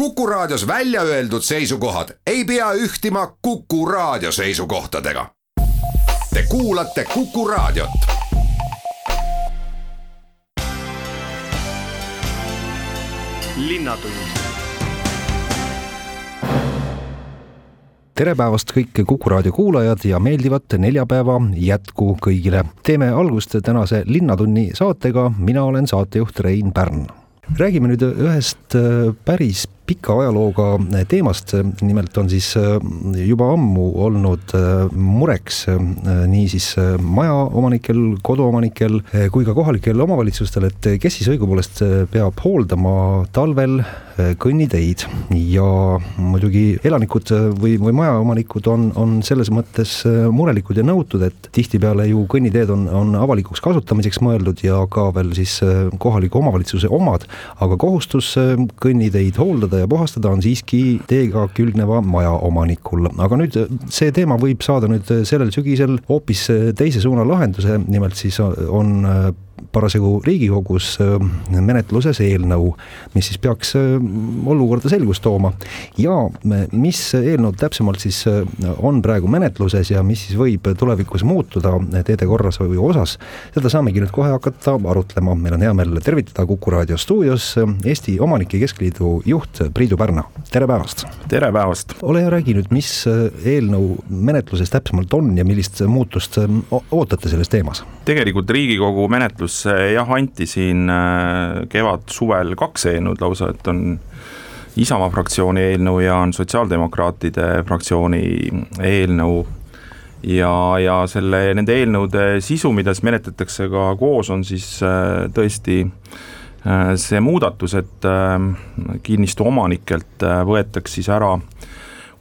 Kuku Raadios välja öeldud seisukohad ei pea ühtima Kuku Raadio seisukohtadega. Te kuulate Kuku Raadiot. tere päevast kõik Kuku raadio kuulajad ja meeldivat neljapäeva jätku kõigile. teeme algust tänase Linnatunni saatega, mina olen saatejuht Rein Pärn. räägime nüüd ühest äh, päris pika ajalooga teemast, nimelt on siis äh, juba ammu olnud äh, mureks äh, nii siis majaomanikel, koduomanikel kui ka kohalikel omavalitsustel, et kes siis õigupoolest peab hooldama talvel kõnniteid. Ja muidugi elanikud või, või majaomanikud on, on selles mõttes murelikud ja nõutud, et tihtipeale ju kõnniteed on, on avalikuks kasutamiseks mõeldud ja ka veel siis kohaliku omavalitsuse omad, aga kohustus kõnniteid hooldada ja puhastada on siiski teega külgneva maja omanikul. aga nüüd see teema võib saada nüüd sellel sügisel hoopis teise suuna lahenduse, nimelt siis on parasjagu Riigikogus äh, menetluses eelnõu, mis siis peaks äh, olukorda selgust tooma. ja mis eelnõud täpsemalt siis äh, on praegu menetluses ja mis siis võib tulevikus muutuda teede korrashoiu osas, seda saamegi nüüd kohe hakata arutlema. meil on hea meel tervitada Kuku raadio stuudios Eesti Omanike Keskliidu juht Priidu Pärna, tere päevast! tere päevast! ole hea, räägi nüüd, mis eelnõu menetluses täpsemalt on ja millist muutust ootate selles teemas? tegelikult Riigikogu menetlus menetlusse jah, anti siin äh, kevad-suvel kaks eelnõud lausa, et on Isamaa fraktsiooni eelnõu ja on Sotsiaaldemokraatide fraktsiooni eelnõu. Ja, ja selle, nende eelnõude sisu, mida siis menetletakse ka koos, on siis äh, tõesti äh, see muudatus, et kinnistu omanikelt võetakse siis ära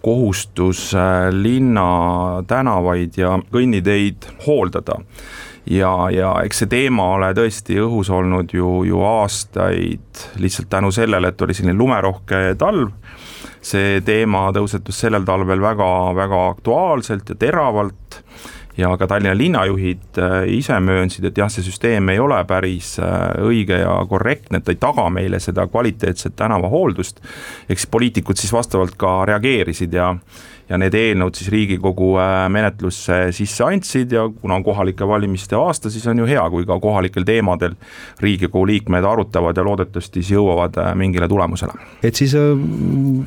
kohustus linna tänavaid ja kõnniteid hooldada ja, ja eks see teema ole tõesti õhus olnud ju, ju aastaid lihtsalt tänu sellele, et oli selline lumerohke talv. see teema tõusetus sellel talvel väga-väga aktuaalselt ja teravalt ja ka Tallinna linnajuhid äh, ise möönsid, et jah, see süsteem ei ole päris äh, õige ja korrektne, et ta ei taga meile seda kvaliteetset tänavahooldust. eks poliitikud siis vastavalt ka reageerisid ja ja need eelnõud siis Riigikogu äh, menetlusse sisse andsid ja kuna on kohalike valimiste aasta, siis on ju hea, kui ka kohalikel teemadel Riigikogu liikmed arutavad ja loodetavasti siis jõuavad mingile tulemusele. et siis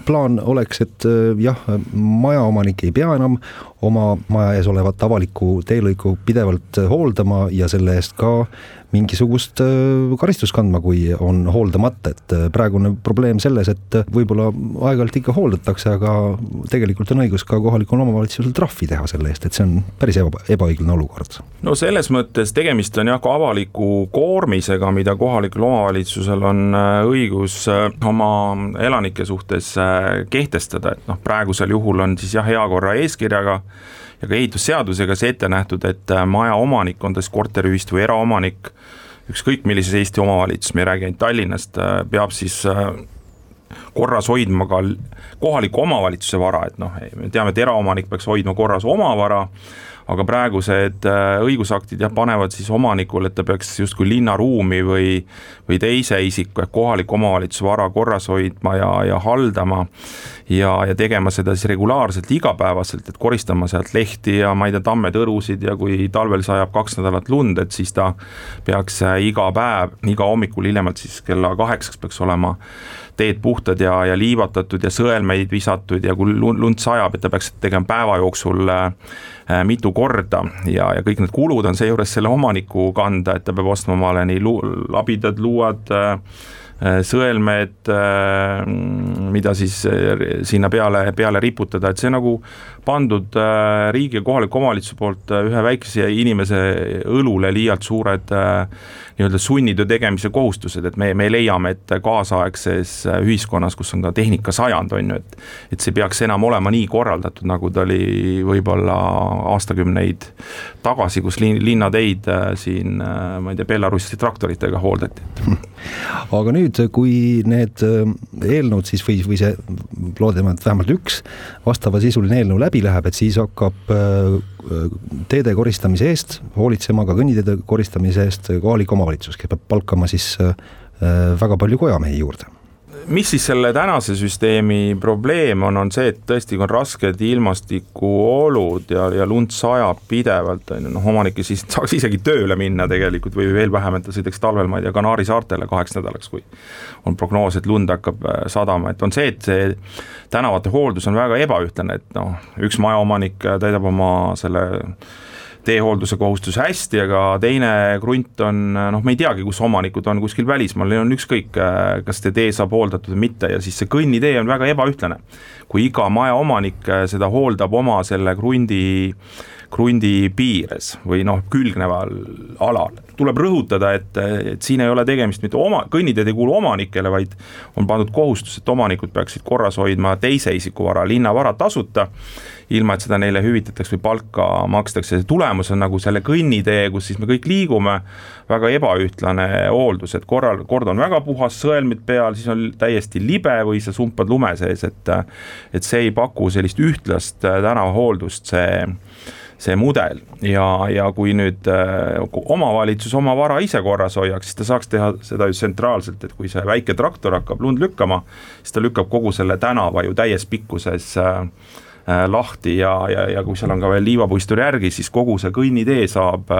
plaan oleks, et jah, majaomanik ei pea enam oma maja ees olevat avalikku teelõiku pidevalt hooldama ja selle eest ka mingisugust äh, karistust kandma, kui on hooldamata, et äh, praegune probleem selles, et äh, võib-olla aeg-ajalt ikka hooldatakse, aga tegelikult on õigus ka kohalikul omavalitsusel trahvi teha selle eest, et see on päris eba, ebaõiglane olukord. no selles mõttes tegemist on jah, ka avaliku koormisega, mida kohalikul omavalitsusel on õigus oma elanike suhtes kehtestada, et noh, praegusel juhul on siis jah, heakorra eeskirjaga ja ka ehitusseadusega see ette nähtud, et maja omanik, on ta siis korteriühistu või eraomanik, ükskõik millises Eesti omavalitsuses, me ei räägi ainult Tallinnast, äh, peab siis äh, korras hoidma ka kohaliku omavalitsuse vara, et noh, me teame, et eraomanik peaks hoidma korras oma vara aga praegused äh, õigusaktid jah, panevad siis omanikule, et ta peaks justkui linnaruumi või, või teise isiku ehk kohaliku omavalitsuse vara korras hoidma ja, ja haldama. ja, ja tegema seda siis regulaarselt, igapäevaselt, et koristama sealt lehti ja ma ei tea, tammetõrusid ja kui talvel sajab kaks nädalat lund, et siis ta peaks äh, iga päev, iga hommikul hiljemalt siis kella kaheksaks peaks olema teed puhtad ja, ja liivatatud ja sõelmeid visatud ja kui lund sajab, et ta peaks tegema päeva jooksul äh, äh, mitu korda ja, ja kõik need kulud on seejuures selle omaniku kanda, et ta peab ostma omale nii lu-, labidad, luuad äh,, sõelmed, mida siis sinna peale, peale riputada, et see nagu pandud riigi ja kohaliku omavalitsuse poolt ühe väikese inimese õlule liialt suured nii-öelda sunnitöö tegemise kohustused, et me, me leiame, et kaasaegses ühiskonnas, kus on ka tehnikasajand, on ju, et et see peaks enam olema nii korraldatud, nagu ta oli võib-olla aastakümneid tagasi, kus lin-, linnateid siin ma ei tea, Belarusi traktoritega hooldati. aga nüüd kui need äh, eelnõud siis või, või see, loodame, et vähemalt üks vastavasisuline eelnõu läbi läheb, et siis hakkab äh, teede koristamise eest hoolitsema, ka kõnniteede koristamise eest kohalik omavalitsus, kes peab palkama siis äh, väga palju kojamehi juurde. Mis siis selle tänase süsteemi probleem on, on see, et tõesti, kui on rasked ilmastikuolud ja, ja lund sajab pidevalt, on ju, noh, omanik siis saaks isegi tööle minna tegelikult või veel vähem, et ta sõidaks talvel, ma ei tea, Kanaari saartele kaheks nädalaks, kui on prognoos, et lund hakkab äh, sadama, et on see, et see tänavate hooldus on väga ebaühtlane, et noh, üks majaomanik täidab oma selle teehoolduse kohustus hästi, aga teine krunt on noh, me ei teagi, kus omanikud on kuskil välismaal, neil on ükskõik, kas see tee saab hooldatud või mitte ja siis see kõnnitee on väga ebaühtlane. kui iga maja omanik seda hooldab oma selle krundi krundi piires või noh, külgneval alal. Tuleb rõhutada, et, et siin ei ole tegemist mitte oma, kõnniteed ei kuulu omanikele, vaid on pandud kohustus, et omanikud peaksid korras hoidma teise isiku vara, linnavara tasuta ilma et seda neile hüvitatakse või palka makstakse, tulemus on nagu selle kõnnitee, kus siis me kõik liigume, väga ebaühtlane hooldus, et korral, kord on väga puhas, sõelmid peal, siis on täiesti libe või sa sumpad lume sees, et et see ei paku sellist ühtlast tänavahooldust, see see mudel. Ja, ja kui nüüd äh, omavalitsus oma vara ise korras hoiaks, siis ta saaks teha seda ju tsentraalselt, et kui see väike traktor hakkab lund lükkama, siis ta lükkab kogu selle tänava ju täies pikkuses äh, Äh, lahti ja, ja, ja kui seal on ka veel liivapuistur järgi, siis kogu see kõnnitee saab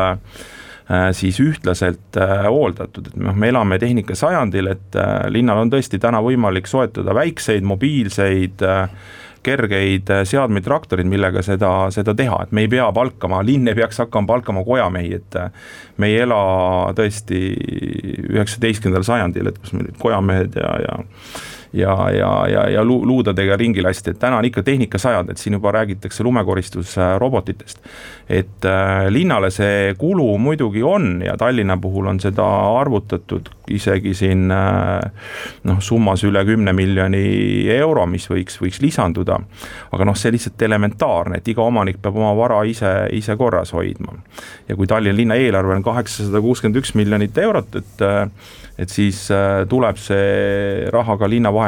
siis ühtlaselt hooldatud, et noh, me elame tehnikasajandil, et linnal on tõesti täna võimalik soetada väikseid mobiilseid kergeid seadmeid, traktorid, millega seda, seda teha, et me ei pea palkama, linn ei peaks hakkama palkama kojamehi, et me ei ela tõesti üheksateistkümnendal sajandil, et kus meil kojamehed ja, ja ja, ja, ja, ja luudadega ringi lasti, et täna on ikka tehnikasajand, et siin juba räägitakse lumekoristusrobotitest. et äh, linnale see kulu muidugi on ja Tallinna puhul on seda arvutatud isegi siin äh, noh, summas üle kümne miljoni euro, mis võiks, võiks lisanduda. aga noh, see lihtsalt elementaarne, et iga omanik peab oma vara ise, ise korras hoidma. ja kui Tallinna linna eelarve on kaheksasada kuuskümmend üks miljonit eurot, et äh, et siis äh, tuleb see raha ka linnavahenditest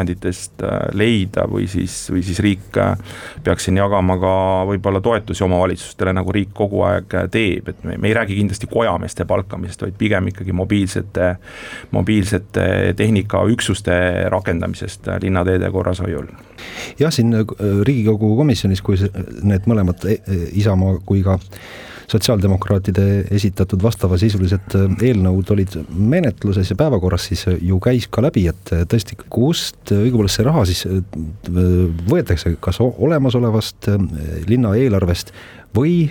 äh, leida või siis, või siis riik äh, peaks siin jagama ka võib-olla toetusi omavalitsustele, nagu riik kogu aeg teeb, et me, me ei räägi kindlasti kojameeste palkamisest, vaid pigem ikkagi mobiilsete, mobiilsete tehnikaüksuste rakendamisest linnateede korrashoiul. jah, siin Riigikogu komisjonis, kui need mõlemad e-, Isamaa kui ka sotsiaaldemokraatide esitatud vastavasisulised äh, eelnõud olid menetluses ja päevakorras, siis äh, ju käis ka läbi, et äh, tõesti, kust õigupoolest see raha siis võetakse, kas olemasolevast linna eelarvest või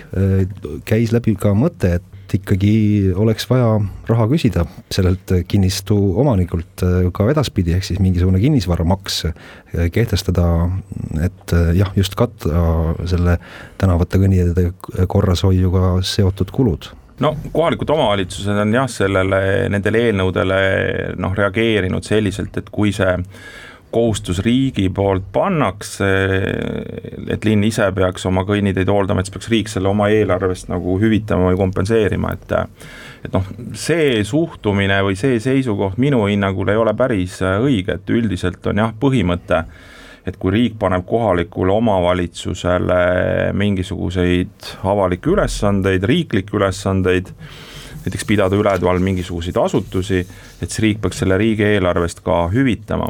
käis läbi ka mõte, et et ikkagi oleks vaja raha küsida sellelt kinnistu omanikult äh, ka edaspidi, ehk siis mingisugune kinnisvaramaks äh, kehtestada, et äh, jah, just katta selle tänavate kõnniteede korrashoiuga seotud kulud. No kohalikud omavalitsused on jah, sellele, nendele eelnõudele noh, reageerinud selliselt, et kui see kohustus riigi poolt pannakse, et linn ise peaks oma kõnniteid hooldama, et siis peaks riik selle oma eelarvest nagu hüvitama või kompenseerima, et et noh, see suhtumine või see seisukoht minu hinnangul ei ole päris õige, et üldiselt on jah, põhimõte, et kui riik paneb kohalikule omavalitsusele mingisuguseid avalikke ülesandeid, riiklikke ülesandeid, näiteks pidada üleval mingisuguseid asutusi, et siis riik peaks selle riigieelarvest ka hüvitama.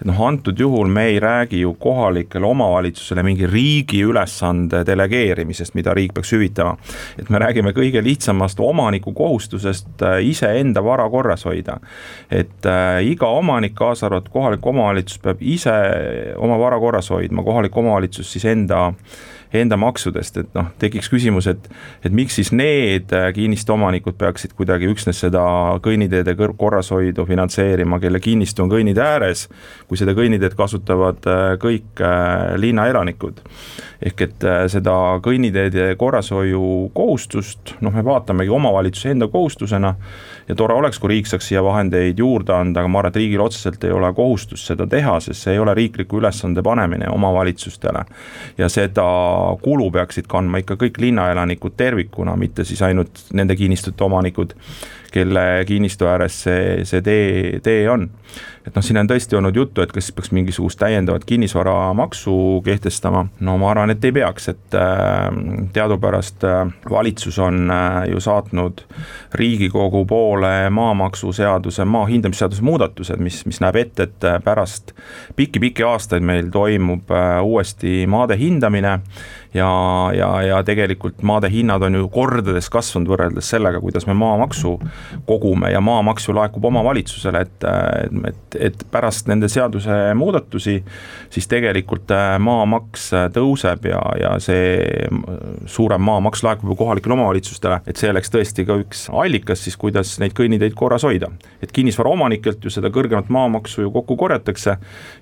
et noh, antud juhul me ei räägi ju kohalikele omavalitsusele mingi riigi ülesande delegeerimisest, mida riik peaks hüvitama. et me räägime kõige lihtsamast omaniku kohustusest äh, iseenda vara korras hoida. et äh, iga omanik, kaasa arvatud kohalik omavalitsus, peab ise oma vara korras hoidma, kohalik omavalitsus siis enda enda maksudest, et noh, tekiks küsimus, et et miks siis need äh, kinnistuomanikud peaksid kuidagi üksnes seda kõnniteede korrashoidu finantseerima, kelle kinnistu on kõnnitee ääres, kui seda kõnniteed kasutavad äh, kõik äh, linnaelanikud. ehk et seda kõnniteede korrashoiu kohustust, noh, me vaatamegi omavalitsuse enda kohustusena ja tore oleks, kui riik saaks siia vahendeid juurde anda, aga ma arvan, et riigil otseselt ei ole kohustust seda teha, sest see ei ole riikliku ülesande panemine omavalitsustele. ja seda kulu peaksid kandma ikka kõik linnaelanikud tervikuna, mitte siis ainult nende kinnistute omanikud, kelle kinnistu ääres see, see tee, tee on. et noh, siin on tõesti olnud juttu, et kas peaks mingisugust täiendavat kinnisvaramaksu kehtestama, no ma arvan, et ei peaks, et äh, teadupärast äh, valitsus on äh, ju saatnud Riigikogu poole maamaksuseaduse, maa hindamisseaduse muudatused, mis, mis näeb ette, et pärast pikki-pikki aastaid meil toimub uuesti maade hindamine ja, ja, ja tegelikult maade hinnad on ju kordades kasvanud võrreldes sellega, kuidas me maamaksu kogume ja maamaks ju laekub omavalitsusele, et, et, et pärast nende seadusemuudatusi siis tegelikult äh, maamaks tõuseb ja, ja see suurem maamaks laekub ju kohalikele omavalitsustele, et see oleks tõesti ka üks allikas siis, kuidas neid kõnniteid korras hoida. et kinnisvaraomanikelt ju seda kõrgemat maamaksu ju kokku korjatakse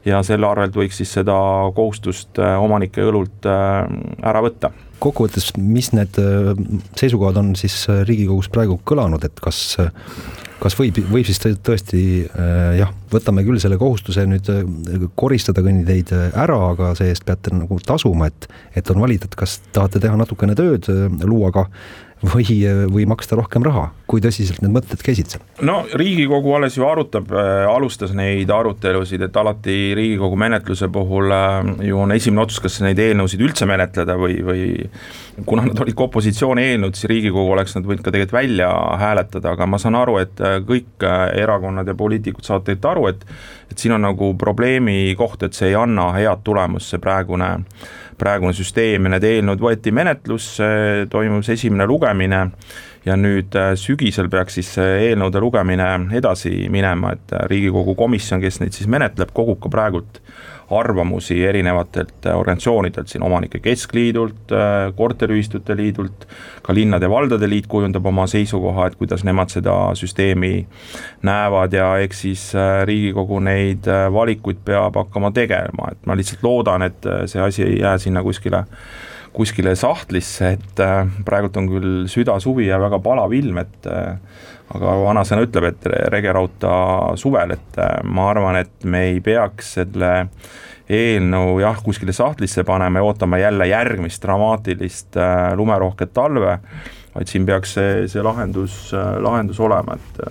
ja selle arvelt võiks siis seda kohustust äh, omanike õlult äh, ära võtta. Kokkuvõttes, mis need äh, seisukohad on siis äh, Riigikogus praegu kõlanud, et kas, kas võib, võib siis tõesti äh, jah, võtame küll selle kohustuse nüüd koristada kõnniteid ära, aga see-eest peate nagu tasuma, et, et on valida, et kas tahate teha natukene tööd, luua ka või, või maksta rohkem raha, kui tõsiselt need mõtted käisid seal? no Riigikogu alles ju arutab äh,, alustas neid arutelusid, et alati Riigikogu menetluse puhul äh, ju on esimene otsus, kas neid eelnõusid üldse menetleda või, või kuna nad olid ka opositsiooni eelnõud, siis Riigikogu oleks nad võinud ka tegelikult välja hääletada, aga ma saan aru, et äh, kõik erakonnad ja poliitikud saavad tegelikult aru, et et siin on nagu probleemi koht, et see ei anna head tulemust, see praegune praegune süsteem ja need eelnõud võeti menetlusse, toimus esimene lugemine ja nüüd äh, sügisel peaks siis see eelnõude lugemine edasi minema, et äh, Riigikogu komisjon, kes neid siis menetleb, kogub ka praegult arvamusi erinevatelt äh, organisatsioonidelt, siin Omanike Keskliidult, Korteriühistute Liidult, ka Linnade ja Valdade Liit kujundab oma seisukoha, et kuidas nemad seda süsteemi näevad ja eks siis Riigikogu neid valikuid peab hakkama tegema, et ma lihtsalt loodan, et see asi ei jää sinna kuskile kuskile sahtlisse, et äh, praegult on küll süda-suvi ja väga palav ilm, et äh, aga vanasõna ütleb, et rege rauta suvel, et äh, ma arvan, et me ei peaks selle eelnõu jah, kuskile sahtlisse panema ja ootama jälle järgmist dramaatilist lumerohket talve, vaid siin peaks see, see lahendus, lahendus olema, et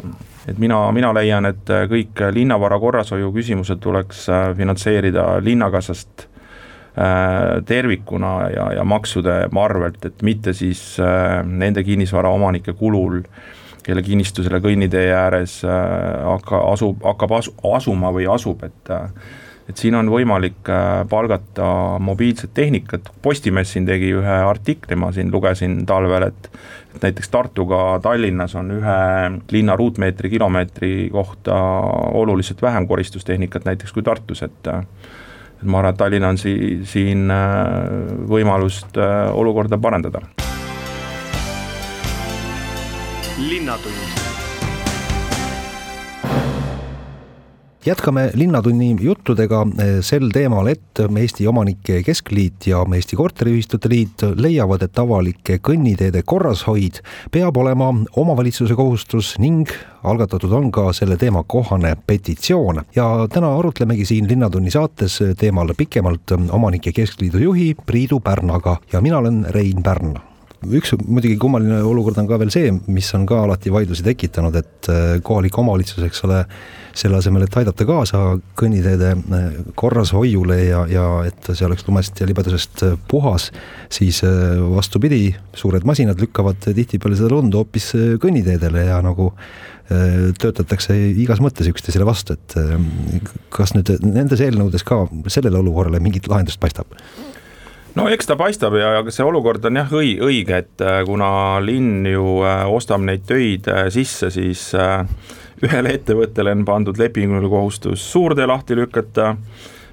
et mina, mina leian, et kõik linnavara korrashoiu küsimused tuleks finantseerida linnakassast Äh, tervikuna ja, ja maksude arvelt, et mitte siis äh, nende kinnisvaraomanike kulul, kelle kinnistu selle kõnnitee ääres äh, hakka, asub, hakkab asu, asuma või asub, et et siin on võimalik palgata mobiilset tehnikat, Postimees siin tegi ühe artikli, ma siin lugesin talvel, et et näiteks Tartuga Tallinnas on ühe linna ruutmeetri kilomeetri kohta oluliselt vähem koristustehnikat näiteks kui Tartus, et et ma arvan, et Tallinn on si-, siin äh, võimalust äh, olukorda parandada. Linnatund jätkame Linnatunni juttudega eh, sel teemal, et Eesti Omanike Keskliit ja Eesti Korteriühistute Liit leiavad, et avalike kõnniteede korrashoid peab olema omavalitsuse kohustus ning algatatud on ka selle teema kohane petitsioon. Ja täna arutlemegi siin Linnatunni saates teemal pikemalt Omanike Keskliidu juhi Priidu Pärnaga. Ja mina olen Rein Pärn üks muidugi kummaline olukord on ka veel see, mis on ka alati vaidlusi tekitanud, et äh, kohalik omavalitsus, eks ole, selle asemel, et aidata kaasa kõnniteede äh, korrashoiule ja, ja et see oleks lumest ja libedusest äh, puhas, siis vastupidi, suured masinad lükkavad tihtipeale seda lund hoopis kõnniteedele ja nagu töötatakse igas mõttes üksteisele vastu, et kas nüüd nendes eelnõudes ka sellele olukorrale mingit lahendust paistab? No eks ta paistab ja, ja see olukord on jah õi-, õige, et äh, kuna linn ju äh, ostab neid töid äh, sisse, siis ühele ettevõttele on pandud lepinguline kohustus suurtee lahti lükata,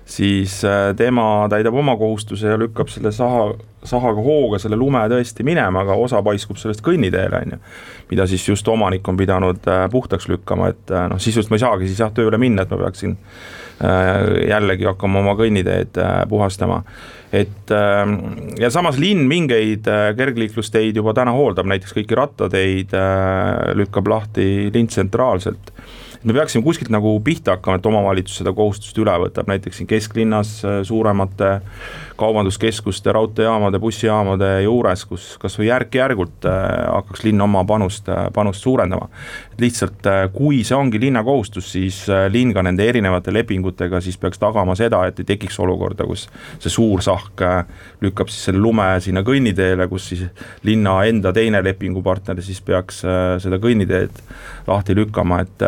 siis tema täidab oma kohustuse ja lükkab selle saha, sahaga hooga selle lume tõesti minema, aga osa paiskub sellest kõnniteele, on ju. mida siis just omanik on pidanud puhtaks lükkama, et noh, sisuliselt ma ei saagi siis jah, tööle minna, et ma peaksin jällegi hakkama oma kõnniteed puhastama et ähm, ja samas linn mingeid äh, kergliiklusteid juba täna hooldab, näiteks kõiki rattateid äh, lükkab lahti linn tsentraalselt. me peaksime kuskilt nagu pihta hakkama, et omavalitsus seda kohustust üle võtab, näiteks siin kesklinnas äh, suuremate kaubanduskeskuste, raudteejaamade, bussijaamade juures, kus kasvõi järk-järgult äh, hakkaks linn oma panust, äh, panust suurendama. lihtsalt kui see ongi linna kohustus, siis linn ka nende erinevate lepingutega siis peaks tagama seda, et ei tekiks olukorda, kus see suur sahk lükkab siis selle lume sinna kõnniteele, kus siis linna enda teine lepingupartner siis peaks seda kõnniteed lahti lükkama, et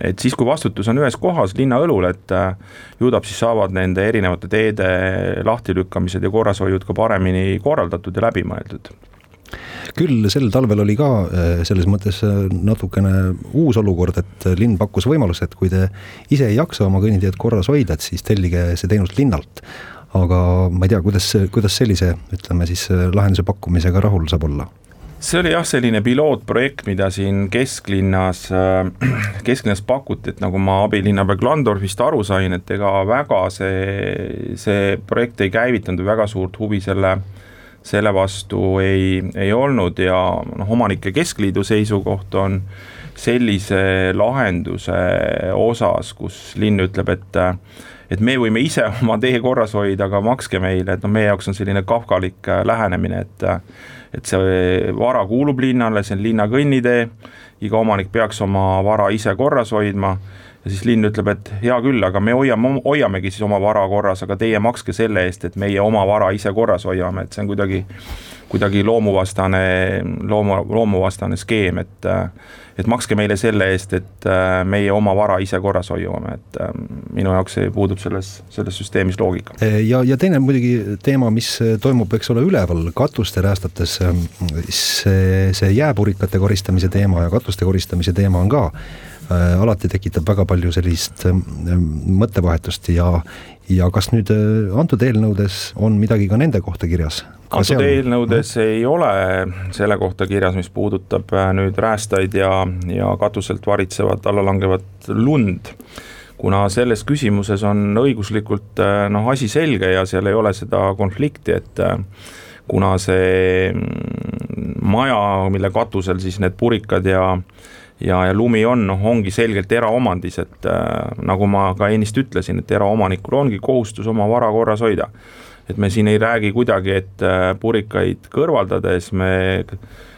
et siis, kui vastutus on ühes kohas linna õlul, et ju ta siis saavad nende erinevate teede lahtilükkamised ja korrashoiud ka paremini korraldatud ja läbimõeldud küll sel talvel oli ka äh, selles mõttes äh, natukene uus olukord, et linn pakkus võimaluse, et kui te ise ei jaksa oma kõnniteed korras hoida, et siis tellige see teenus linnalt. aga ma ei tea, kuidas, kuidas sellise, ütleme siis äh, lahenduse pakkumisega rahul saab olla see oli jah, selline pilootprojekt, mida siin kesklinnas, äh, kesklinnas pakuti, et nagu ma abilinnapea Klandorfist aru sain, et ega väga see, see projekt ei käivitanud või väga suurt huvi selle, selle vastu ei, ei olnud ja noh, omanike keskliidu seisukoht on sellise lahenduse osas, kus linn ütleb, et et me võime ise oma tee korras hoida, aga makske meile, et noh, meie jaoks on selline kafkalik lähenemine, et et see vara kuulub linnale, see on linna kõnnitee, iga omanik peaks oma vara ise korras hoidma. Ja siis linn ütleb, et hea küll, aga me hoiame, hoiamegi siis oma vara korras, aga teie makske selle eest, et meie oma vara ise korras hoiame, et see on kuidagi, kuidagi loomuvastane, loomu, loomuvastane skeem, et et makske meile selle eest, et äh, meie oma vara ise korras hoiame, et äh, minu jaoks puudub selles, selles süsteemis loogika. Äh, ja, ja teine muidugi teema, mis toimub, eks ole, üleval katuste räästates, see, see jääpurikate koristamise teema ja katuste koristamise teema on ka alati tekitab väga palju sellist mõttevahetust ja, ja kas nüüd antud eelnõudes on midagi ka nende kohta kirjas? Antud eelnõudes mm. ei ole selle kohta kirjas, mis puudutab äh, nüüd räästaid ja, ja katuselt varitsevat allalangevat lund. kuna selles küsimuses on õiguslikult äh, noh, asi selge ja seal ei ole seda konflikti, et äh, kuna see mm, maja, mille katusel siis need purikad ja ja, ja lumi on, noh, ongi selgelt eraomandis, et äh, nagu ma ka ennist ütlesin, et eraomanikul ongi kohustus oma vara korras hoida et me siin ei räägi kuidagi, et äh, purikaid kõrvaldades me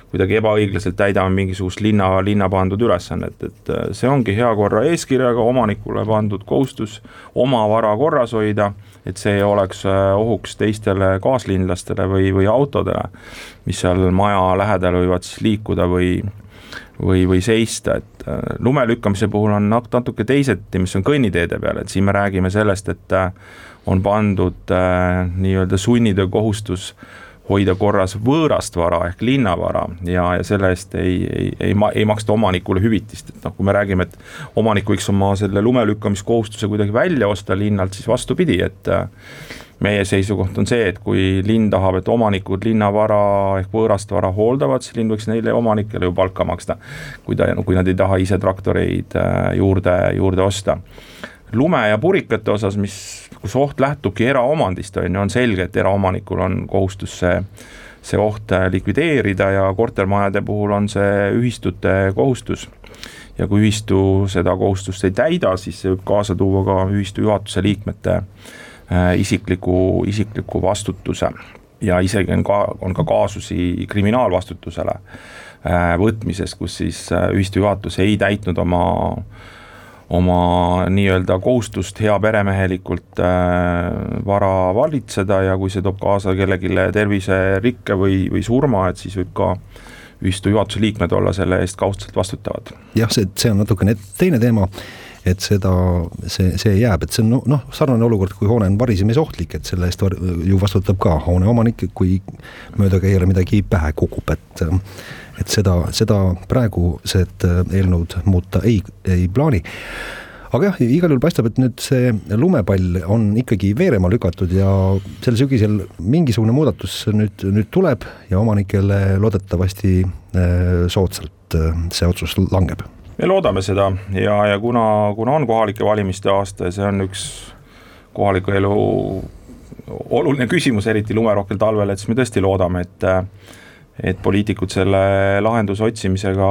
kuidagi ebaõiglaselt täidame mingisugust linna, linna pandud ülesannet, et äh, see ongi hea korra eeskirjaga omanikule pandud kohustus oma vara korras hoida, et see ei oleks äh, ohuks teistele kaaslinlastele või, või autodele, mis seal maja lähedal võivad siis liikuda või või, või seista, et lume lükkamise puhul on natuke teiseti, mis on kõnniteede peal, et siin me räägime sellest, et on pandud äh, nii-öelda sunnitöö kohustus hoida korras võõrast vara ehk linnavara ja, ja selle eest ei, ei, ei, ei maksta omanikule hüvitist, et noh, kui me räägime, et omanik võiks oma selle lumelükkamiskohustuse kuidagi välja osta linnalt, siis vastupidi, et äh, meie seisukoht on see, et kui linn tahab, et omanikud linnavara ehk võõrast vara hooldavad, siis linn võiks neile omanikele ju palka maksta. kui ta, kui nad ei taha ise traktoreid äh, juurde, juurde osta lume ja purikate osas, mis, kus oht lähtubki eraomandist, on ju, on selge, et eraomanikul on kohustus see, see oht äh, likvideerida ja kortermajade puhul on see ühistute kohustus. ja kui ühistu seda kohustust ei täida, siis see võib kaasa tuua ka ühistu juhatuse liikmete äh, isikliku, isikliku vastutuse ja isegi on ka, on ka kaasusi kriminaalvastutusele äh, võtmises, kus siis ühistu juhatus ei täitnud oma oma nii-öelda kohustust heaperemehelikult äh, vara valitseda ja kui see toob kaasa kellelegi terviserikke või, või surma, et siis võib ka ühistu juhatuse liikmed olla selle eest kaudselt vastutavad. jah, see, see on natukene teine teema et seda, see, see jääb, et see on noh, sarnane olukord, kui hoone on varisemisohtlik, et selle eest ju vastutab ka hoone omanik, kui möödakäijale midagi pähe kukub, et et seda, seda praegused äh, eelnõud muuta ei, ei plaani aga jah, igal juhul paistab, et nüüd see lumepall on ikkagi veerema lükatud ja sel sügisel mingisugune muudatus nüüd, nüüd tuleb ja omanikele loodetavasti äh, soodsalt äh, see otsus langeb. Me loodame seda ja, ja kuna, kuna on kohalike valimiste aasta ja see on üks kohaliku elu oluline küsimus, eriti lumerohkel talvel, et siis me tõesti loodame, et et poliitikud selle lahenduse otsimisega,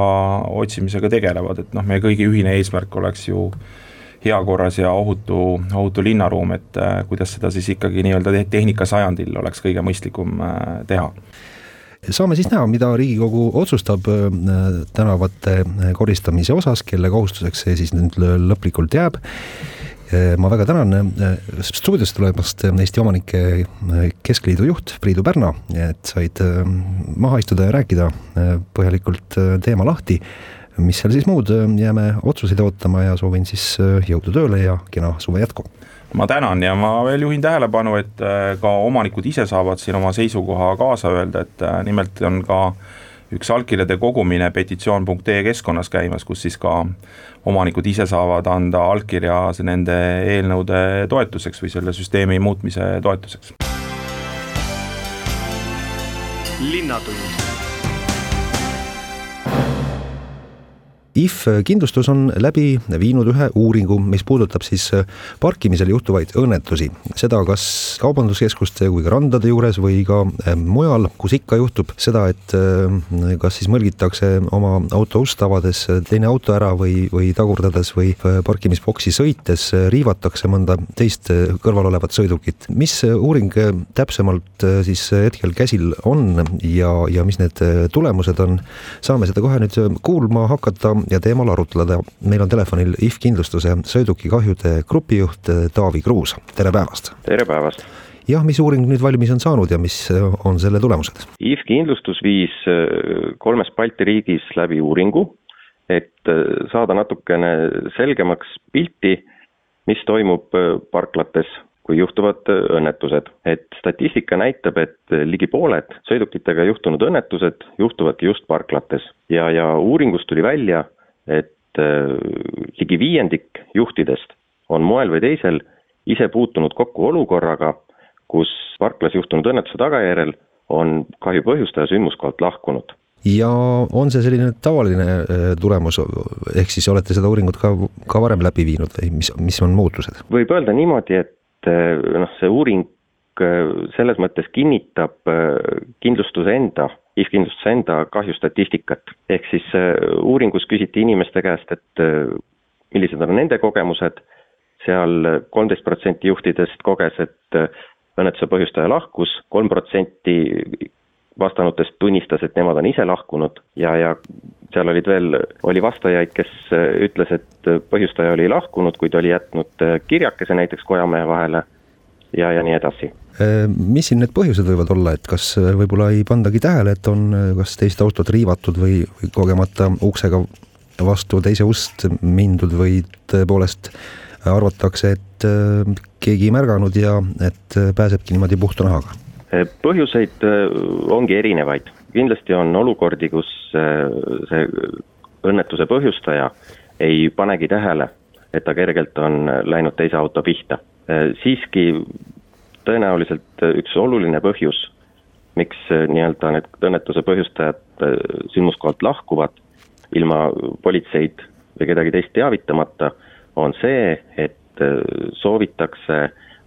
otsimisega tegelevad, et noh, meie kõigi ühine eesmärk oleks ju hea korras ja ohutu, ohutu linnaruum, et kuidas seda siis ikkagi nii-öelda tehnikasajandil oleks kõige mõistlikum teha saame siis näha, mida Riigikogu otsustab äh, tänavate koristamise osas, kelle kohustuseks see siis nüüd lõplikult jääb. Ma väga tänan stuudiosse tulemast Eesti Omanike Keskliidu juht Priidu Pärna, et said maha istuda ja rääkida põhjalikult teema lahti. Mis seal siis muud, jääme otsuseid ootama ja soovin siis jõudu tööle ja kena suve jätku ma tänan ja ma veel juhin tähelepanu, et äh, ka omanikud ise saavad siin oma seisukoha kaasa öelda, et äh, nimelt on ka üks allkirjade kogumine petitsioon.ee keskkonnas käimas, kus siis ka omanikud ise saavad anda allkirja nende eelnõude toetuseks või selle süsteemi muutmise toetuseks. linnatund If kindlustus on läbi viinud ühe uuringu, mis puudutab siis äh, parkimisel juhtuvaid õnnetusi, seda kas kaubanduskeskuste kui ka randade juures või ka äh, mujal, kus ikka juhtub seda, et äh, kas siis mõlgitakse oma auto ust avades teine auto ära või, või tagurdades või parkimisboksi sõites riivatakse mõnda teist kõrval olevat sõidukit. mis uuring täpsemalt siis hetkel käsil on ja, ja mis need tulemused on, saame seda kohe nüüd kuulma hakata ja teemal arutleda. meil on telefonil IF kindlustuse sõidukikahjude grupijuht eh, Taavi Kruus, tere päevast! tere päevast! jah, mis uuring nüüd valmis on saanud ja mis eh, on selle tulemused? IF kindlustus viis eh, kolmes Balti riigis läbi uuringu, et saada natukene selgemaks pilti, mis toimub parklates kui juhtuvad õnnetused. et statistika näitab, et ligi pooled sõidukitega juhtunud õnnetused juhtuvadki just parklates ja, ja uuringust tuli välja, et äh, ligi viiendik juhtidest on moel või teisel ise puutunud kokku olukorraga, kus parklas juhtunud õnnetuse tagajärjel on kahju põhjustaja sündmuskohalt lahkunud. ja on see selline tavaline äh, tulemus, ehk siis olete seda uuringut ka, ka varem läbi viinud või mis, mis on muutused? võib öelda niimoodi, et äh, noh, see uuring selles mõttes kinnitab kindlustuse enda IF kindlustuse enda kahjustatistikat. ehk siis äh, uuringus küsiti inimeste käest, et äh, millised on nende kogemused, seal kolmteist protsenti juhtidest koges, et äh, õnnetuse põhjustaja lahkus, kolm protsenti vastanutest tunnistas, et nemad on ise lahkunud. Ja, ja seal olid veel, oli vastajaid, kes ütles, et põhjustaja oli lahkunud, kuid oli jätnud kirjakese näiteks kojamehe vahele ja, ja nii edasi Äh, mis siin need põhjused võivad olla, et kas äh, võib-olla ei pandagi tähele, et on äh, kas teist autot riivatud või, või kogemata uksega vastu teise ust mindud või tõepoolest arvatakse, et keegi ei märganud ja et pääsebki niimoodi puhta nahaga? põhjuseid ongi erinevaid, kindlasti on olukordi, kus see õnnetuse põhjustaja ei panegi tähele, et ta kergelt on läinud teise auto pihta. Siiski tõenäoliselt äh, üks oluline põhjus, miks äh, nii-öelda need õnnetuse põhjustajad äh, sündmuskohalt lahkuvad ilma politseid või kedagi teist teavitamata, on see, et soovitakse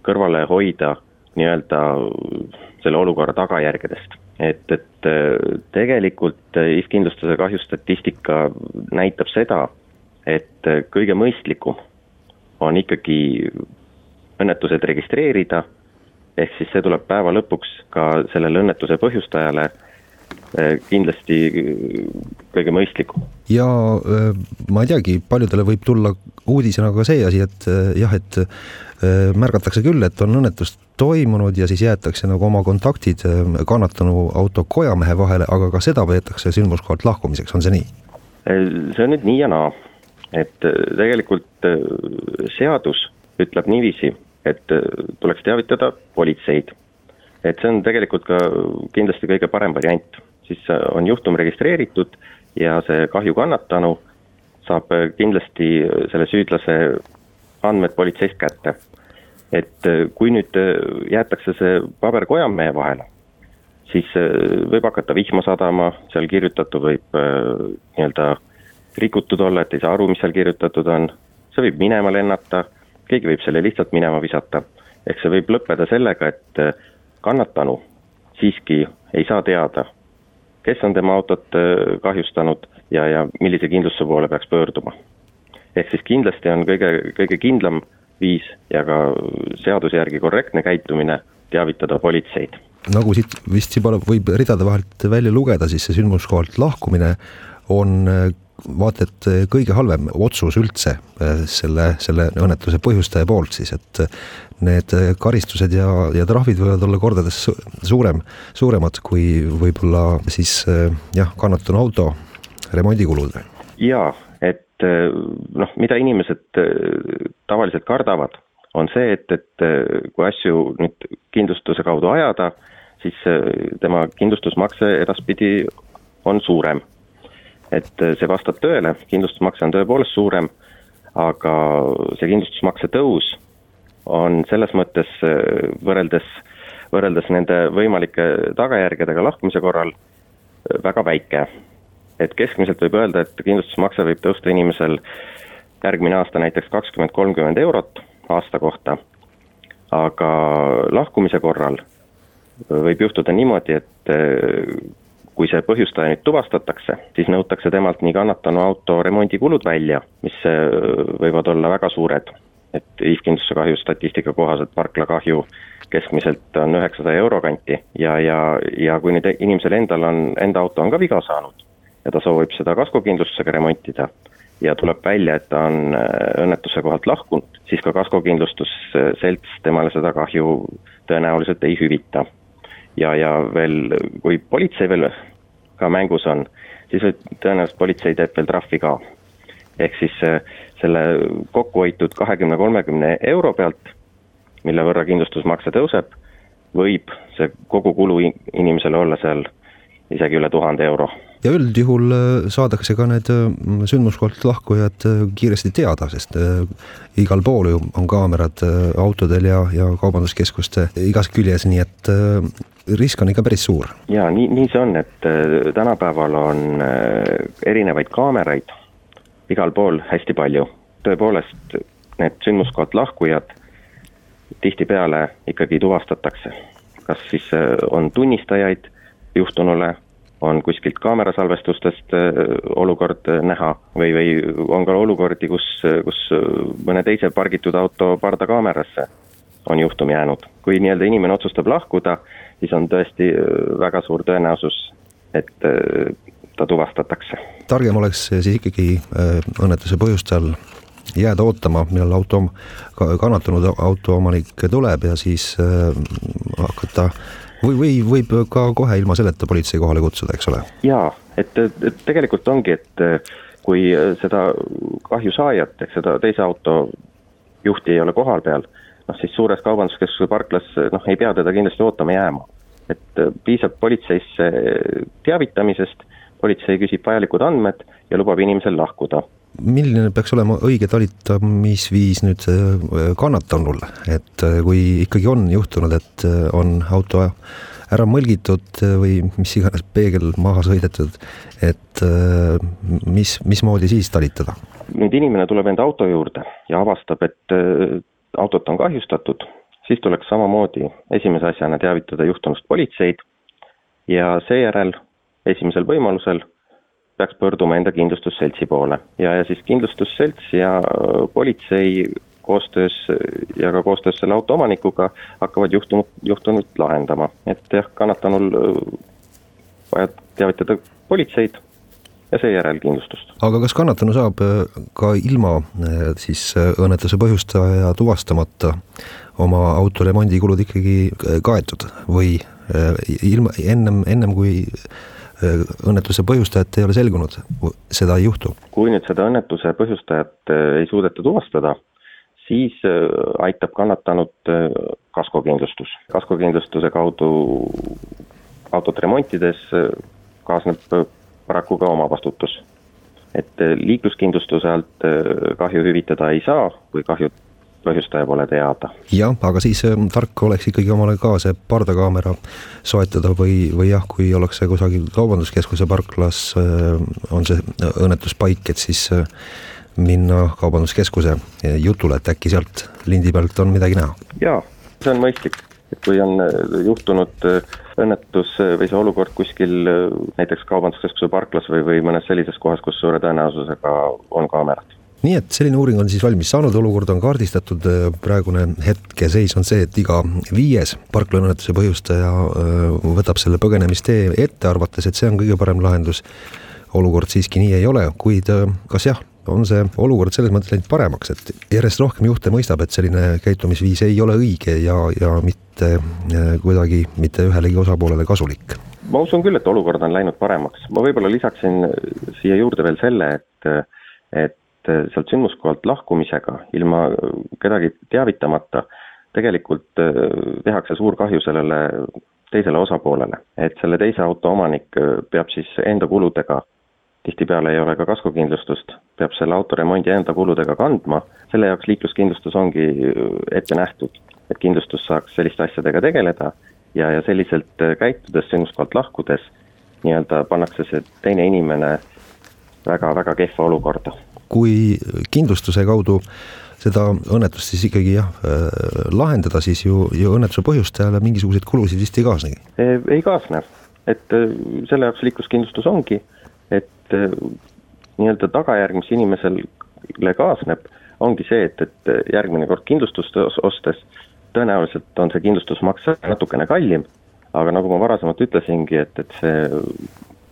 kõrvale hoida nii-öelda selle olukorra tagajärgedest. et, et tegelikult IF-kindlustuse kahjustatistika näitab seda, et kõige mõistlikum on ikkagi õnnetused registreerida ehk siis see tuleb päeva lõpuks ka sellele õnnetuse põhjustajale eh, kindlasti kõige mõistlikum. ja eh, ma ei teagi, paljudele võib tulla uudisena ka see asi, et eh, jah, et märgatakse küll, et on õnnetus toimunud ja siis jäetakse nagu oma kontaktid kannatanu auto kojamehe vahele, aga ka seda peetakse sündmuskohalt lahkumiseks, on see nii? see on nüüd nii ja naa, et tegelikult seadus ütleb niiviisi et äh, tuleks teavitada politseid. et see on tegelikult ka kindlasti kõige parem variant, siis äh, on juhtum registreeritud ja see kahju kannatanu saab äh, kindlasti selle süüdlase andmed politseist kätte. et kui nüüd jäetakse see paber kojamehe vahele, siis võib hakata vihma sadama, seal kirjutatu võib nii-öelda rikutud olla, et ei saa aru, mis seal kirjutatud on, see võib minema lennata keegi võib selle lihtsalt minema visata. ehk see võib lõppeda sellega, et äh, kannatanu siiski ei saa teada, kes on tema autot kahjustanud ja, ja millise kindlustuse poole peaks pöörduma. ehk siis kindlasti on kõige, kõige kindlam viis ja ka seaduse järgi korrektne käitumine teavitada politseid. nagu siit vist juba võib ridade vahelt välja lugeda, siis see sündmuskohalt lahkumine on vaata et kõige halvem otsus üldse selle, selle õnnetuse põhjustaja poolt siis, et need karistused ja, ja trahvid võivad olla kordades suurem, suuremad kui võib-olla siis jah, kannatanu auto remondikulud? jaa, et eh, noh, mida inimesed eh, tavaliselt kardavad, on see, et, et eh, kui asju nüüd kindlustuse kaudu ajada, siis tema kindlustusmakse edaspidi on suurem. Et see vastab tõele, kindlustusmakse on tõepoolest suurem, aga see kindlustusmakse tõus on selles mõttes võrreldes, võrreldes nende võimalike tagajärgedega lahkumise korral väga väike. Et keskmiselt võib öelda, et kindlustusmakse võib tõusta inimesel järgmine aasta näiteks kakskümmend, kolmkümmend eurot aasta kohta, aga lahkumise korral võib juhtuda niimoodi, et eh, kui see põhjustaja nüüd tuvastatakse, siis nõutakse temalt nii kannatanu auto remondikulud välja, mis eh, võivad olla väga suured. et liiskindlustuse kahju statistika kohaselt parklakahju keskmiselt on üheksasaja euro kanti ja, ja, ja kui nüüd inimesel endal on, enda auto on ka viga saanud, ja ta soovib seda kaskokindlustusega remontida ja tuleb välja, et ta on äh, õnnetuse kohalt lahkunud, siis ka kaskokindlustusselts temale seda kahju tõenäoliselt ei hüvita. Ja, ja veel, kui politsei veel ka mängus on, siis tõenäoliselt politsei teeb veel trahvi ka. ehk siis äh, selle kokku hoitud kahekümne, kolmekümne euro pealt, mille võrra kindlustusmakse tõuseb, võib see kogukulu inimesele olla seal isegi üle tuhande euro ja üldjuhul äh, saadakse ka need äh, sündmuskohalt lahkujad äh, kiiresti teada, sest igal pool ju on kaamerad autodel ja, ja kaubanduskeskuste igas küljes, nii et risk on ikka päris suur. ja nii, nii see on, et tänapäeval on erinevaid kaameraid igal pool hästi palju. tõepoolest, need sündmuskohalt lahkujad tihtipeale ikkagi tuvastatakse. kas siis on tunnistajaid juhtunule on kuskilt kaamerasalvestustest äh, olukord äh, näha või, või on ka olukordi, kus, kus mõne teise pargitud auto pardakaamerasse on juhtum jäänud. kui nii-öelda inimene otsustab lahkuda, siis on tõesti äh, väga suur tõenäosus, et ta tuvastatakse. targem oleks siis ikkagi õnnetuse põhjustajal jääda ootama, millal auto, kannatanud auto omanik tuleb ja siis hakata või, või võib ka kohe ilma selleta politsei kohale kutsuda, eks ole? jaa, et, tegelikult ongi, et kui seda kahju saajat, ehk seda teise auto juhti ei ole kohal peal, noh siis suures kaubanduskeskuse parklas noh, ei pea teda kindlasti ootama jääma. et piisab politseisse teavitamisest, politsei küsib vajalikud andmed ja lubab inimesel lahkuda milline peaks olema õige talitamisviis nüüd äh, kannatanul, et äh, kui ikkagi on juhtunud, et äh, on auto ära mõlgitud või mis iganes peegel maha sõidetud, et mis, mismoodi siis talitada? nüüd inimene tuleb enda auto juurde ja avastab, et autot on kahjustatud, siis tuleks samamoodi esimese asjana teavitada juhtunust politseid ja seejärel esimesel võimalusel peaks pöörduma enda kindlustusseltsi poole. Ja, ja siis kindlustusselts ja äh, politsei koostöös ja ka koostöös selle auto omanikuga hakkavad juhtunut, juhtunut lahendama, et jah, kannatanul äh, vaja teavitada politseid ja seejärel kindlustust. aga kas kannatanu saab äh, ka ilma siis õnnetuse põhjustaja tuvastamata oma auto remondikulud ikkagi kaetud? Või ilma, ennem, ennem kui Äh, õnnetuse põhjustajat ei ole selgunud, seda ei juhtu? kui nüüd seda õnnetuse põhjustajat äh, ei suudeta tuvastada, siis äh, aitab kannatanut kaskokindlustus. kaskokindlustuse kaudu autot remontides kaasneb paraku ka omavastutus. et liikluskindlustuse alt kahju hüvitada ei saa, kui kahjud põhjustaja pole teada. jah, aga siis äh, tark oleks ikkagi omale ka see pardakaamera soetada või, või jah, kui ollakse kusagil kaubanduskeskuse parklas äh,, on see õnnetuspaik, et siis äh, minna kaubanduskeskuse jutule, et äkki sealt lindi pealt on midagi näha. jaa, see on mõistlik, et kui on juhtunud õnnetus või see olukord kuskil näiteks kaubanduskeskuse parklas või, või mõnes sellises kohas, kus suure tõenäosusega on kaamerad nii et selline uuring on siis valmis saanud, olukord on kaardistatud, praegune hetkeseis on see, et iga viies parklaõnnetuse põhjustaja võtab selle põgenemistee ette, arvates, et see on kõige parem lahendus. olukord siiski nii ei ole, kuid kas jah, on see olukord selles mõttes läinud paremaks, et järjest rohkem juhte mõistab, et selline käitumisviis ei ole õige ja, ja mitte kuidagi mitte ühelegi osapoolele kasulik? ma usun küll, et olukord on läinud paremaks, ma võib-olla lisaksin siia juurde veel selle, et et et sealt sündmuskohalt lahkumisega ilma kedagi teavitamata tegelikult äh, tehakse suur kahju sellele teisele osapoolele, et selle teise auto omanik peab siis enda kuludega, tihtipeale ei ole ka kaskokindlustust, peab selle auto remondi enda kuludega kandma, selle jaoks liikluskindlustus ongi ette nähtud, et kindlustus saaks selliste asjadega tegeleda ja, ja selliselt käitudes, sündmuskohalt lahkudes, nii-öelda pannakse see teine inimene väga-väga kehva olukorda kui kindlustuse kaudu seda õnnetust siis ikkagi jah äh, lahendada, siis ju, ju õnnetuse põhjustajale mingisuguseid kulusid vist ei kaasnegi? ei kaasne, et äh, selle jaoks liikluskindlustus ongi, et äh, nii-öelda tagajärg, mis inimesele kaasneb, ongi see, et, et järgmine kord kindlustust ostes tõenäoliselt on see kindlustusmakse natukene kallim, aga nagu ma varasemalt ütlesingi, et, et see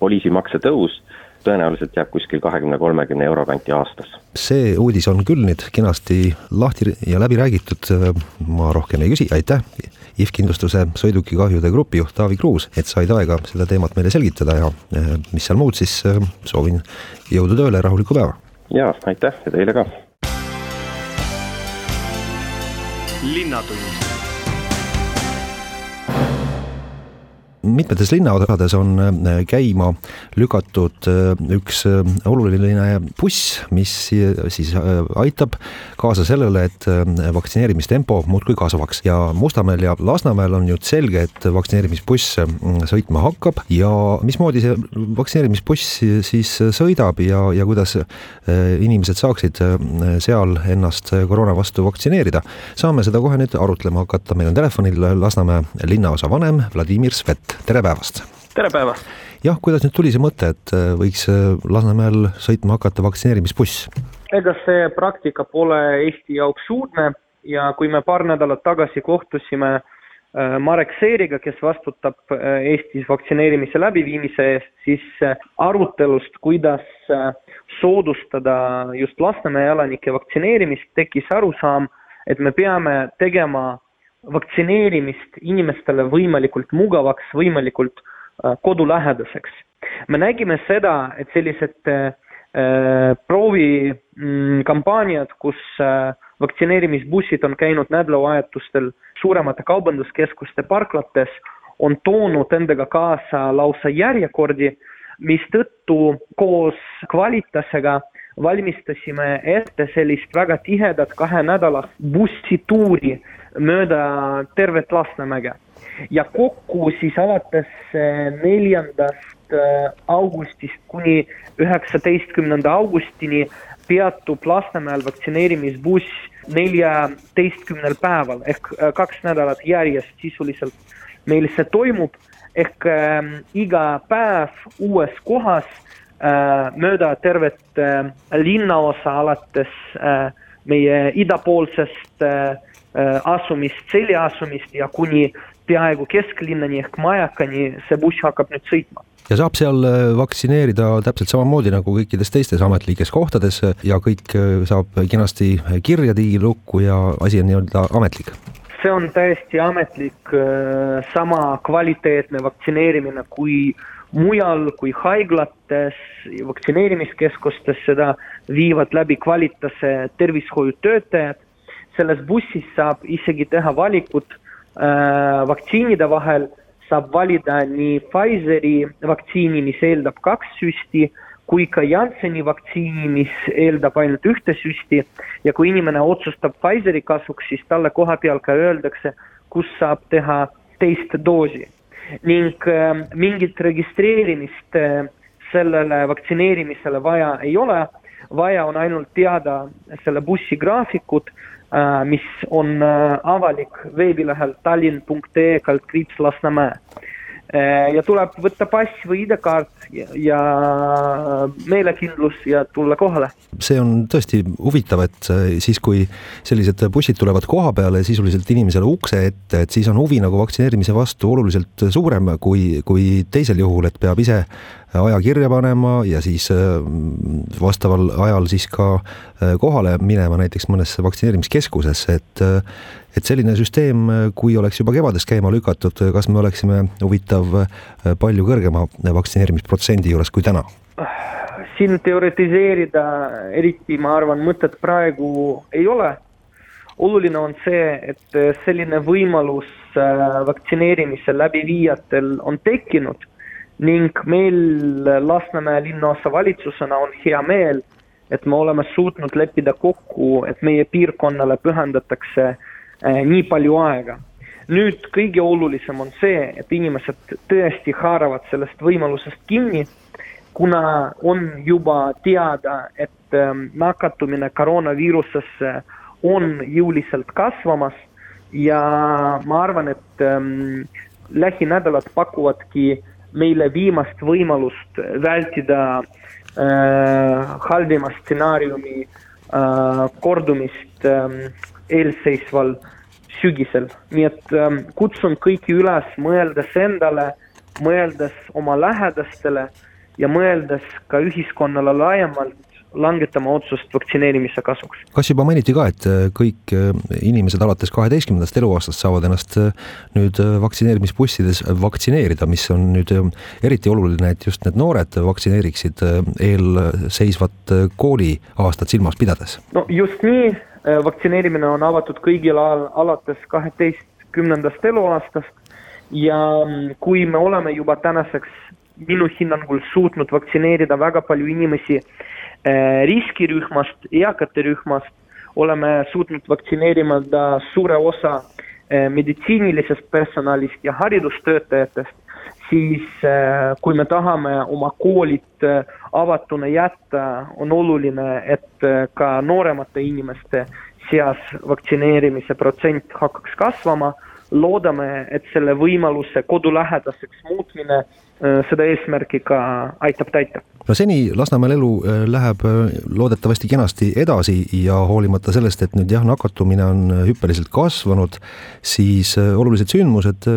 poliisimakse tõus tõenäoliselt jääb kuskil kahekümne, kolmekümne euro kanti aastas. see uudis on küll nüüd kenasti lahti ja läbi räägitud, ma rohkem ei küsi, aitäh, IF Kindlustuse sõidukikahjude grupijuht Taavi Kruus, et said aega seda teemat meile selgitada ja eh, mis seal muud, siis eh, soovin jõudu tööle, rahulikku päeva! jaa, aitäh ja teile ka! linnatund mitmetes linnaosades on äh, käima lükatud äh, üks äh, oluline buss, mis siis aitab kaasa sellele, et vaktsineerimistempo muudkui kasvaks. Ja Mustamäel ja Lasnamäel on nüüd selge, et vaktsineerimisbuss sõitma hakkab. Ja mismoodi see vaktsineerimisbuss siis sõidab ja, ja kuidas inimesed saaksid seal ennast koroona vastu vaktsineerida. saame seda kohe nüüd arutlema hakata, meil on telefonil Lasnamäe linnaosa vanem Vladimir Svet tere päevast! tere päevast! jah, kuidas nüüd tuli see mõte, et äh, võiks äh, Lasnamäel sõitma hakata vaktsineerimisbuss? ega see praktika pole Eesti jaoks uudne ja kui me paar nädalat tagasi kohtusime äh, Marek Seeriga, kes vastutab Eestis vaktsineerimise läbiviimise eest, siis arutelust, kuidas soodustada just Lasnamäe elanike vaktsineerimist, tekkis arusaam, et me peame tegema vaktsineerimist inimestele võimalikult mugavaks, võimalikult äh, kodulähedaseks. me nägime seda, et sellised äh, äh proovikampaaniad, kus äh, vaktsineerimisbussid on käinud nädalavahetustel suuremate kaubanduskeskuste parklates, on toonud endaga kaasa lausa järjekordi, mistõttu koos Kvalitasega valmistasime ette sellist väga tihedat kahenädalast bussituuri mööda tervet Lasnamäge. ja kokku siis alates eh, neljandast eh, augustist kuni üheksateistkümnenda augustini peatub Lasnamäel vaktsineerimisbuss neljateistkümnel päeval ehk eh, kaks nädalat järjest sisuliselt meil see toimub ehk äh, iga päev uues kohas äh, mööda tervet äh, linnaosa alates äh, meie idapoolsest äh, asumist, selli asumist ja kuni peaaegu kesklinnani ehk Majakani see buss hakkab nüüd sõitma. ja saab seal äh, vaktsineerida täpselt samamoodi nagu kõikides teistes ametlikes kohtades ja kõik äh, saab kenasti kirja digilukku ja asi on nii-öelda ametlik? see on täiesti ametlik, sama kvaliteetne vaktsineerimine kui mujal kui haiglates, vaktsineerimiskeskustes, seda viivad läbi kvalitase tervishoiutöötajad selles bussis saab isegi teha valikut äh, vaktsiinide vahel, saab valida nii Pfizeri vaktsiini, mis eeldab kaks süsti, kui ka Jansseni vaktsiini, mis eeldab ainult ühte süsti ja kui inimene otsustab Pfizeri kasuks, siis talle koha peal ka öeldakse, kus saab teha teist doosi. ning äh, mingit registreerimist äh, sellele vaktsineerimisele vaja ei ole, vaja on ainult teada selle bussi graafikut mis on avalik veebilehel tallinn.ee kaldkriips Lasnamäe Äh, ja tuleb võtta pass või ID-kaart ja, ja meelekindlus ja tulla kohale. see on tõesti huvitav, et äh, siis, kui sellised bussid tulevad koha peale sisuliselt inimesele ukse ette, et siis on huvi nagu vaktsineerimise vastu oluliselt suurem kui, kui teisel juhul, et peab ise aja kirja panema ja siis äh, vastaval ajal siis ka äh, kohale minema näiteks mõnesse vaktsineerimiskeskusesse, et äh, et selline süsteem, kui oleks juba kevadest käima lükatud, kas me oleksime huvitav palju kõrgema vaktsineerimisprotsendi juures kui täna? siin teoritiseerida eriti, ma arvan, mõtet praegu ei ole. oluline on see, et selline võimalus vaktsineerimise läbiviijatel on tekkinud ning meil Lasnamäe linnaosa valitsusena on hea meel, et me oleme suutnud leppida kokku, et meie piirkonnale pühendatakse eh, nii palju aega. nüüd kõige olulisem on see, et inimesed tõesti haaravad sellest võimalusest kinni, kuna on juba teada, et eh, nakatumine koroonaviirusesse on jõuliselt kasvamas ja ma arvan, et ähm, lähinädalad pakuvadki meile viimast võimalust vältida äh, halvima stsenaariumi äh, kordumist äh, eelseisval sügisel. nii et äh, kutsun kõiki üles, mõeldes endale, mõeldes oma lähedastele ja mõeldes ka ühiskonnale laiemalt, langetama otsust vaktsineerimise kasuks. kas juba mainiti ka, et äh, kõik äh, inimesed alates kaheteistkümnendast eluaastast saavad ennast äh, nüüd vaktsineerimisbussides vaktsineerida, mis on nüüd eriti oluline, et just need noored vaktsineeriksid eelseisvat kooliaastat silmas pidades? no just nii, vaktsineerimine on avatud kõigil al alates kaheteistkümnendast eluaastast ja mm, kui me oleme juba tänaseks minu hinnangul suutnud vaktsineerida väga palju inimesi riskirühmast, eakate rühmast oleme suutnud vaktsineerimata suure osa äh, meditsiinilisest personalist ja haridustöötajatest, siis äh, kui me tahame oma koolid avatuna jätta, on oluline, et ka nooremate inimeste seas vaktsineerimise protsent hakkaks kasvama. loodame, et selle võimaluse kodulähedaseks muutmine seda eesmärki ka aitab täita. No seni Lasnamäel elu äh, läheb äh, loodetavasti kenasti edasi ja hoolimata sellest, et nüüd jah, nakatumine on äh, hüppeliselt kasvanud, siis olulised sündmused,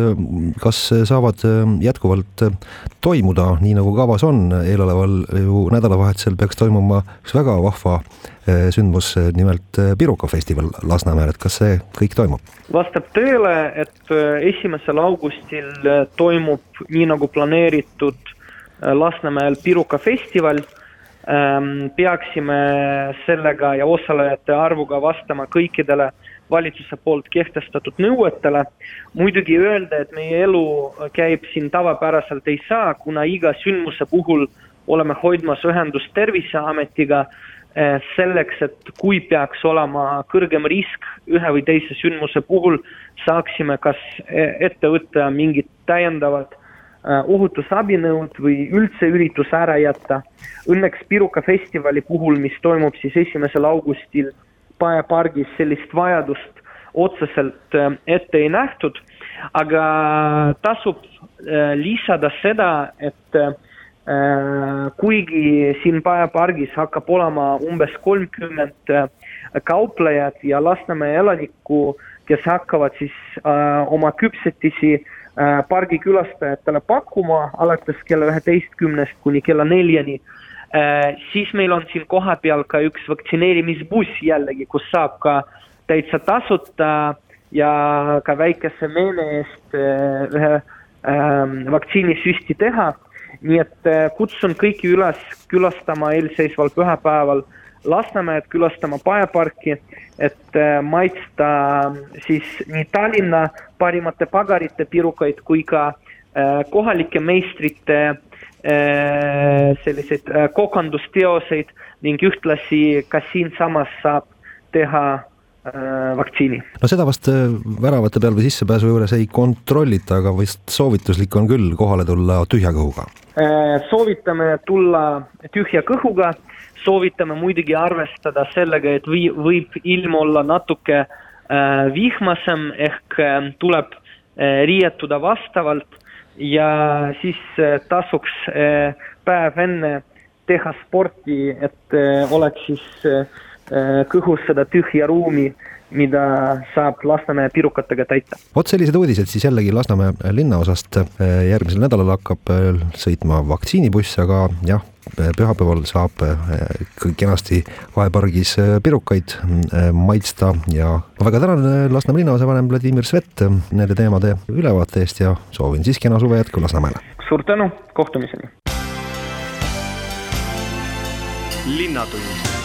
kas saavad jätkuvalt toimuda nii nagu kavas on, eeloleval ju nädalavahetusel peaks toimuma üks väga vahva sündmus, nimelt Piruka festival Lasnamäel, et kas see kõik toimub? vastab tõele, et esimesel augustil toimub nii nagu planeeritud Lasnamäel Piruka festival. Ähm, peaksime sellega ja osalejate arvuga vastama kõikidele valitsuse poolt kehtestatud nõuetele. muidugi öelda, et meie elu käib siin tavapäraselt ei saa, kuna iga sündmuse puhul oleme hoidmas ühendust Terviseametiga selleks, et kui peaks olema kõrgem risk ühe või teise sündmuse puhul, saaksime kas e-, ette võtta mingid täiendavad Äh, ohutusabinõud või üldse üritus ära jätta. Õnneks Piruka festivali puhul, mis toimub siis esimesel augustil Pae pargis, sellist vajadust otseselt ette ei nähtud, aga tasub lisada seda, et kuigi siin pargis hakkab olema umbes kolmkümmend kauplejat ja Lasnamäe elanikku, kes hakkavad siis oma küpsetisi Äh, pargi külastajatele pakkuma alates kella üheteistkümnest kuni kella neljani, äh, siis meil on siin kohapeal ka üks vaktsineerimisbuss jällegi, kus saab ka täitsa tasuta ja ka väikese meene eest äh, ühe ähm, vaktsiinisüsti teha. Nii et kutsun kõiki üles külastama eelseisval pühapäeval Lasnamäed, külastama Pae parki, et äh, maitsta siis nii Tallinna parimate pagarite pirukaid kui ka äh, kohalike meistrite äh, selliseid kokandusteoseid ning ühtlasi ka siinsamas saab teha vaktsiini. no seda vast väravate peal või sissepääsu juures ei kontrollita, aga vist soovituslik on küll kohale tulla tühja kõhuga? soovitame tulla tühja kõhuga soovitame muidugi arvestada sellega, et või, võib ilm olla natuke äh, vihmasem ehk äh, tuleb äh, riietuda vastavalt ja siis äh, tasuks äh, päev enne teha sporti, et äh, oleks siis äh, kõhus seda tühja ruumi mida saab Lasnamäe pirukatega täita. vot sellised uudised siis jällegi Lasnamäe linnaosast. järgmisel nädalal hakkab äh, sõitma vaktsiinibuss, aga jah, pühapäeval saab äh, kenasti vahepargis äh, pirukaid maitsta ja ma väga tänan Lasnamäe linnaosavanem Vladimir Svet nende teemade ülevaate eest ja soovin siis kena suve jätku Lasnamäele. suur tänu, kohtumiseni. linnatund